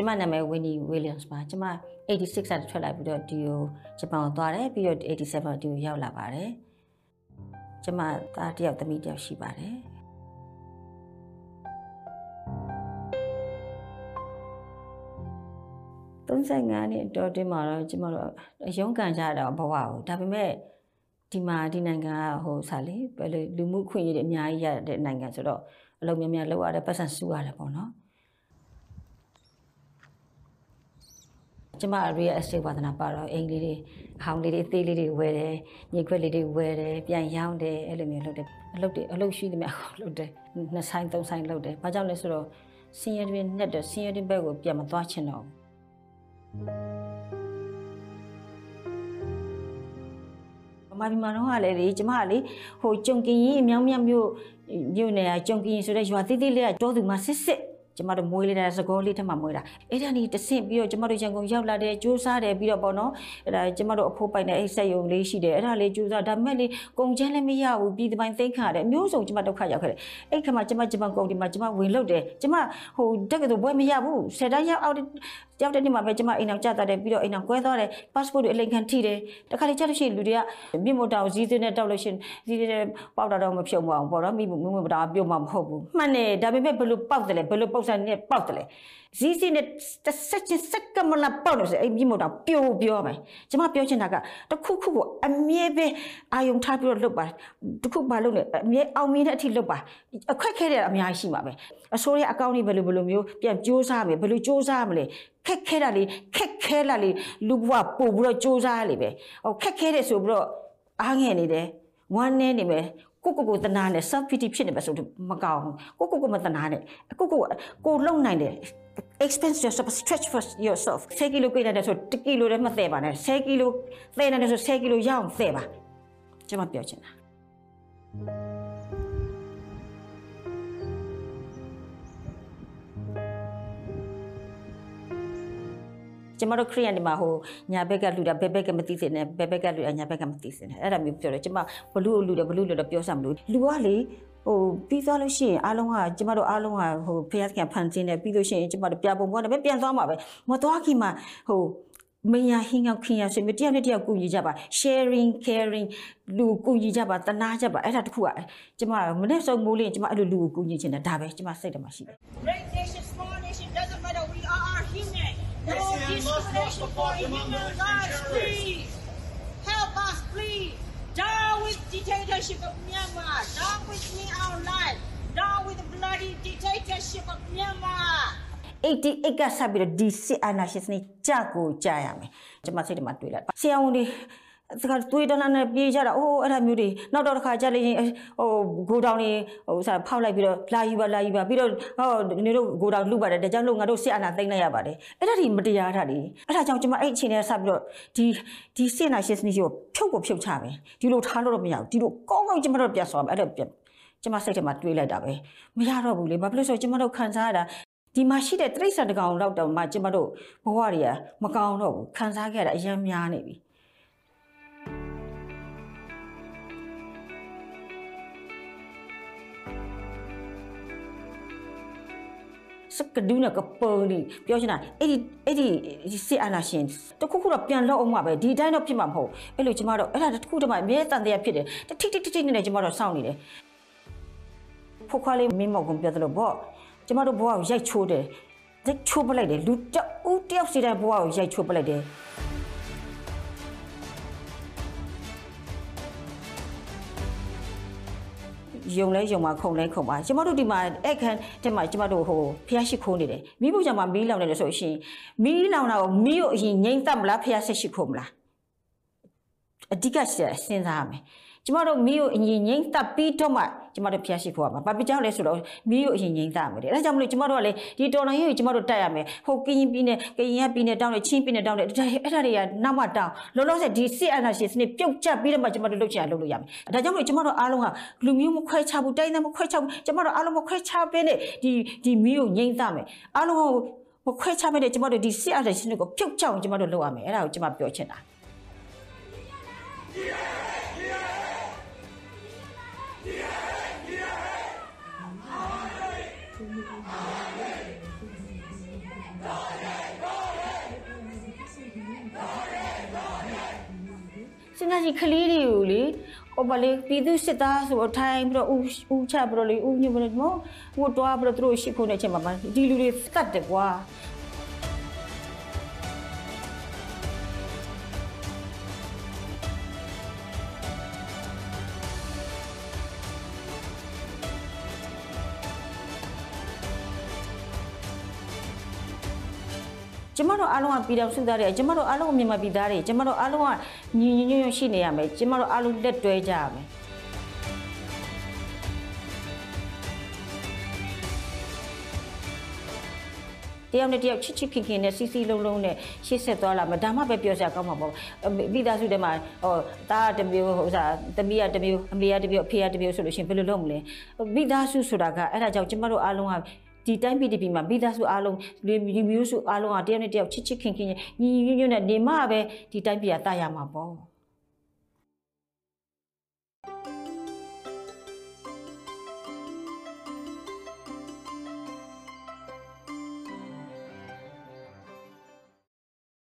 ကျမနာမည် Winnie Williams ပါကျမ86ဆက်ထွက်လာပြီးတော့ဒီကိုဂျပန်ကိုသွားတယ်ပြီးတော့87ဒီကိုရောက်လာပါတယ်ကျမသားတစ်ယောက်သမီးတစ်ယောက်ရှိပါတယ်35နှစ်တော်တင်မှာတော့ကျမတို့အယုံကန်ကြတာဘဝကိုဒါပေမဲ့ဒီမှာဒီနိုင်ငံကဟိုဆာလေဘယ်လိုလူမှုခွင့်ရည်တွေအများကြီးရတဲ့နိုင်ငံဆိုတော့အလုံးများများလောက်ရတယ်ပတ်စံစုရတယ်ပေါ့နော် ကျမ real estate ဝါသနာပါတော့အိမ်လေးတွေအဟောင်းလေးတွေအသေးလေးတွေဝယ်တယ်ညီခွက်လေးတွေဝယ်တယ်ပြန်ရောင်းတယ်အဲ့လိုမျိုးလုပ်တယ်အလုပ်တွေအလုပ်ရှိသမျှလုပ်တယ်နှစ်ဆိုင်သုံးဆိုင်လုပ်တယ်ဘာကြောင့်လဲဆိုတော့စင်ရတွင်နဲ့တော့စင်ရတွင်ဘက်ကိုပြန်မသွားချင်တော့ဘူးမမီမာတော့ကလည်းလေကျမကလေဟိုကြုံကင်ကြီးအမြောင်းမြတ်မြို့မြို့နယ်ကကြုံကင်ဆိုတဲ့ရွာတိတိလေးကတောသူမှာစစ်စစ် ကျမတို့မွေးလေးတဲ့သကောလေးထက်မှမွေးတာအဲ့ဒါနေတဆင့်ပြီးတော့ကျမတို့ရန်ကုန်ရောက်လာတယ်စူးစားတယ်ပြီးတော့ပေါ့နော်အဲ့ဒါကျမတို့အဖိုးပိုင်တဲ့အိတ်ဆက်ယုံလေးရှိတယ်အဲ့ဒါလေးစူးစားဒါပေမဲ့လေကုန်ချမ်းလည်းမရဘူးပြည်သူပိုင်းသိမ်းခါတယ်အမျိုးစုံကျမဒုက္ခရောက်ခဲ့တယ်အဲ့ခါမှာကျမဂျပန်ကုန်ဒီမှာကျမဝင်လုတ်တယ်ကျမဟိုတက်ကတူဘွဲမရဘူးဆယ်တန်းရောက်အော က်ကြောက်တဲ့နေ့မှာပဲကျမအိမ်အောင်ကြသွားတယ်ပြီးတော့အိမ်အောင်ကွဲသွားတယ် passport တွေအလိမ်ခံထိတယ်တခါလေကြလို့ရှိရင်လူတွေကမြင့်မို့တောင်ဇီးစင်းနဲ့တောက်လို့ရှိရင်ဇီးတဲ့ပေါက်တာတော့မဖြုံမအောင်ပေါ့နော်မိမိမိမတောင်ပြုတ်မှမဟုတ်ဘူးမှန်တယ်ဒါပေမဲ့ဘယ်လိုပေါက်တယ်လဲဘယ်လိုပေါက်စားနဲ့ပေါက်တယ်လဲဇီးစင်းနဲ့တစ်ဆက်ချင်းစက်ကမလာပေါက်လို့ဆိုအဲ့မြင့်မို့တောင်ပြို့ပြောမယ်ကျမပြောချင်တာကတခုခုကိုအမြဲပဲအာယုံထားပြီးတော့လုပ်ပါတခုဘာလုပ်လဲအမြဲအောင်မြင်တဲ့အထိလုပ်ပါအခက်ခဲတဲ့အများကြီးရှိမှာပဲအစိုးရအကောင့်တွေဘယ်လိုဘယ်လိုမျိုးပြန်စူးစမ်းမယ်ဘယ်လိုစူးစမ်းမလဲခက်ခဲတာလေခက်ခဲလာလေလူဘဝပို့ပြီးတော့စူးစမ်းရလေပဲဟိုခက်ခဲတယ်ဆိုပြီးတော့အားငယ်နေတယ်ဝမ်းနေနေမယ်ကိုကိုကိုတနာနဲ့ self pity ဖြစ်နေပါဆိုတော့မကောင်းဘူးကိုကိုကိုမတနာနဲ့ကိုကိုကိုလုံနိုင်တယ် expense yourself stretch for yourself 10ကီလိုကိတယ်ဆို1ကီလိုလည်းမသေးပါနဲ့10ကီလိုသေနေတယ်ဆို10ကီလိုရအောင်သေပါကျွန်မပြောချင်တာ ကျမတို့ခရိယန်ဒီမှာဟိုညာဘက်ကလူတာဘယ်ဘက်ကမသိစင်နဲ့ဘယ်ဘက်ကလူတာညာဘက်ကမသိစင်နဲ့အဲ့ဒါမျိုးပြောတယ်ကျမဘလူလူတယ်ဘလူလူတယ်ပြောစမ်းမလို့လူကလေဟိုပြီးသွားလို့ရှိရင်အားလုံးကကျမတို့အားလုံးကဟိုဖျက်ကန်ဖန်တင်းတယ်ပြီးလို့ရှိရင်ကျမတို့ပြပုံပေါ်တယ်ပဲပြန်သွားမှာပဲမသွားခင်မှာဟိုမယာဟင်းအောင်ခင်ရဆွေမျိုးတယောက်နဲ့တယောက်ကူညီကြပါ sharing caring လူကူညီကြပါတနာကြပါအဲ့ဒါတခုကကျမမနေ့ဆုံးမိုးလေးကျမအဲ့လိုလူကိုကူညီချင်တယ်ဒါပဲကျမစိတ်ထဲမှာရှိတယ် Great nation, small discrimination for human lives, please. Help us, please. Down with dictatorship of Myanmar. Down with me our life. Down with the bloody dictatorship of Myanmar. 88ကဆက်ပြီးတော့ဒီစစ်အာဏာရှင်စနစ်ကြကိုကြရမယ်ကျွန်မစိတ်ထဲမှာတွေးလိုက်ဆရာဝန်တွေ တခါတွေးတန်းနဲ့ပြေးကြတာအိုးအဲ့ဒါမျိုးတွေနောက်တော့တစ်ခါကြက်လို့ရင်ဟိုဂိုဒေါင်တွေဟိုစားဖောက်လိုက်ပြီးတော့လာယူပါလာယူပါပြီးတော့ဟောနေတို့ဂိုဒေါင်လှုပ်ပါတယ်ဒါကြောင့်လို့ငါတို့စစ်အာဏာသိမ်းလိုက်ရပါတယ်အဲ့ဒါဒီမတရားတာတွေအဲ့ဒါကြောင့်ကျွန်မအဲ့အချိန်နဲ့ဆက်ပြီးတော့ဒီဒီစစ်အာဏာရှင်စနစ်ကိုဖြုတ်ကိုဖြုတ်ချမယ်ဒီလိုထားလို့တော့မရဘူးဒီလိုကောင်းကောင်းကျွန်မတို့ပြန်ဆော်မယ်အဲ့ဒါပြန်ကျမစိတ်ထဲမှာတွေးလိုက်တာပဲမရတော့ဘူးလေဘာဖြစ်လို့ဆိုတော့ကျမတို့ခံစားရတာဒီမှာရှိတဲ့တိရစ္ဆာန်တကောင်တော့တော့မှကျမတို့ဘဝတွေကမကောင်းတော့ဘူးခံစားခဲ့ရတာအရင်များနေပြီ စကဒူးနဲ့ကပေါ်လီပြောချင်တာအဲ့ဒီအဲ့ဒီဒီစစ်အာဏာရှင်တခုခုတော့ပြန်လောက်အောင်မှာပဲဒီတိုင်းတော့ဖြစ်မှာမဟုတ်အဲ့လိုကျမတို့အဲ့ဒါတခုတည်းမှအမြဲတန်တရားဖြစ်တယ်တထိထိထိထိနဲ့ကျမတို့စောင့်နေတယ်ဖို့ခွားလေးမင်းမောက်ကပြောသလိုပေါ့ကျမတို့ဘဝကိုရိုက်ချိုးတယ်ရိုက်ချိုးပလိုက်တယ်လူတအူးတယောက်စီတိုင်းဘဝကိုရိုက်ချိုးပလိုက်တယ် ယုံလဲယုံမှာခုံလဲခုံပါကျမတို့ဒီမှာအဲ့ခန်းတက်မှာကျမတို့ဟိုဖျားရှိခိုးနေတယ်မိဖို့ကြောင့်မမီးလောင်နေတယ်ဆိုရှင်မီးလောင်တာကိုမီးကိုအရင်ငိမ့်သက်မလားဖျားဆက်ရှိခိုးမလားအဓိကစဉ်းစားရမယ် ကျမတို့မီးကိုအရင်ငိမ့်သက်ပြီးတော့မှကျမတို့ဖျားရှိခိုးရမှာဘာဖြစ်ကြောင့်လဲဆိုတော့မီးကိုအရင်ငိမ့်သက်မယ်တဲ့အဲဒါကြောင့်မလို့ကျမတို့ကလေဒီတော်လိုင်းရေးကိုကျမတို့တက်ရမယ်ဟိုကရင်ပြည်နယ်ကရင်ကပြည်နယ်တောင်းတယ်ချင်းပြည်နယ်တောင်းတယ်အဲ့ဒါတွေကနောက်မှတောင်းလောလောဆယ်ဒီစစ်အာဏာရှင်စနစ်ပြုတ်ကျပြီးတော့မှကျမတို့လုပ်ချင်လုပ်လို့ရမယ်ဒါကြောင့်မလို့ကျမတို့အားလုံးဟာလူမျိုးမခွဲခြားဘူးတိုင်းသားမခွဲခြားဘူးကျမတို့အားလုံးမခွဲခြားပေးနဲ့ဒီဒီမီးကိုငိမ့်သက်မယ်အားလုံးကိုမခွဲခြားမဲ့တဲ့ကျမတို့ဒီစစ်အာဏာရှင်တွေကိုပြုတ်ကျအောင်ကျမတို့လုပ်ရမယ်အဲ့ဒါကိုကျမပြောချင်တာ ဒီကလေးတွေကိုလေဟိုပါလေပြည်သူစစ်သားဆိုတော့ထိုင်ပြီးတော့ဦးဦးချပြီးတော့လေဦးညွတ်ပြီးတော့မောဟိုတွားပြီးတော့သူတို့ရှိဖို့နေချိန်မှာမှဒီလူတွေတတ်တယ်ကွာ ကျမတို့အားလုံးကပြည်တော်စုသားတွေကျမတို့အားလုံးကမြန်မာပြည်သားတွေကျမတို့အားလုံးကညီညီညွတ်ညွတ်ရှိနေရမယ်ကျမတို့အားလုံးလက်တွဲကြရမယ်တယောက်နဲ့တယောက်ချစ်ချစ်ခင်ခင်နဲ့စီစီလုံးလုံးနဲ့ရှေ့ဆက်သွားလာမယ်ဒါမှပဲပြောစရာကောင်းမှာပေါ့မိသားစုထဲမှာဟိုတားတစ်မျိုးဟိုစားတမီးကတစ်မျိုးအမေကတစ်မျိုးအဖေကတစ်မျိုးဆိုလို့ရှိရင်ဘယ်လိုလုပ်မလဲမိသားစုဆိုတာကအဲ့ဒါကြောင့်ကျမတို့အားလုံးက ဒီတိုင်းပြည်တစ်ပြည်မှာမိသားစုအားလုံးဒီမျိုးစုအားလုံးကတယောက်နဲ့တယောက်ချစ်ချစ်ခင်ခင်ညီညီညွတ်ညွတ်နဲ့နေမှပဲဒီတိုင်းပြည်ကတာရမှာပေါ့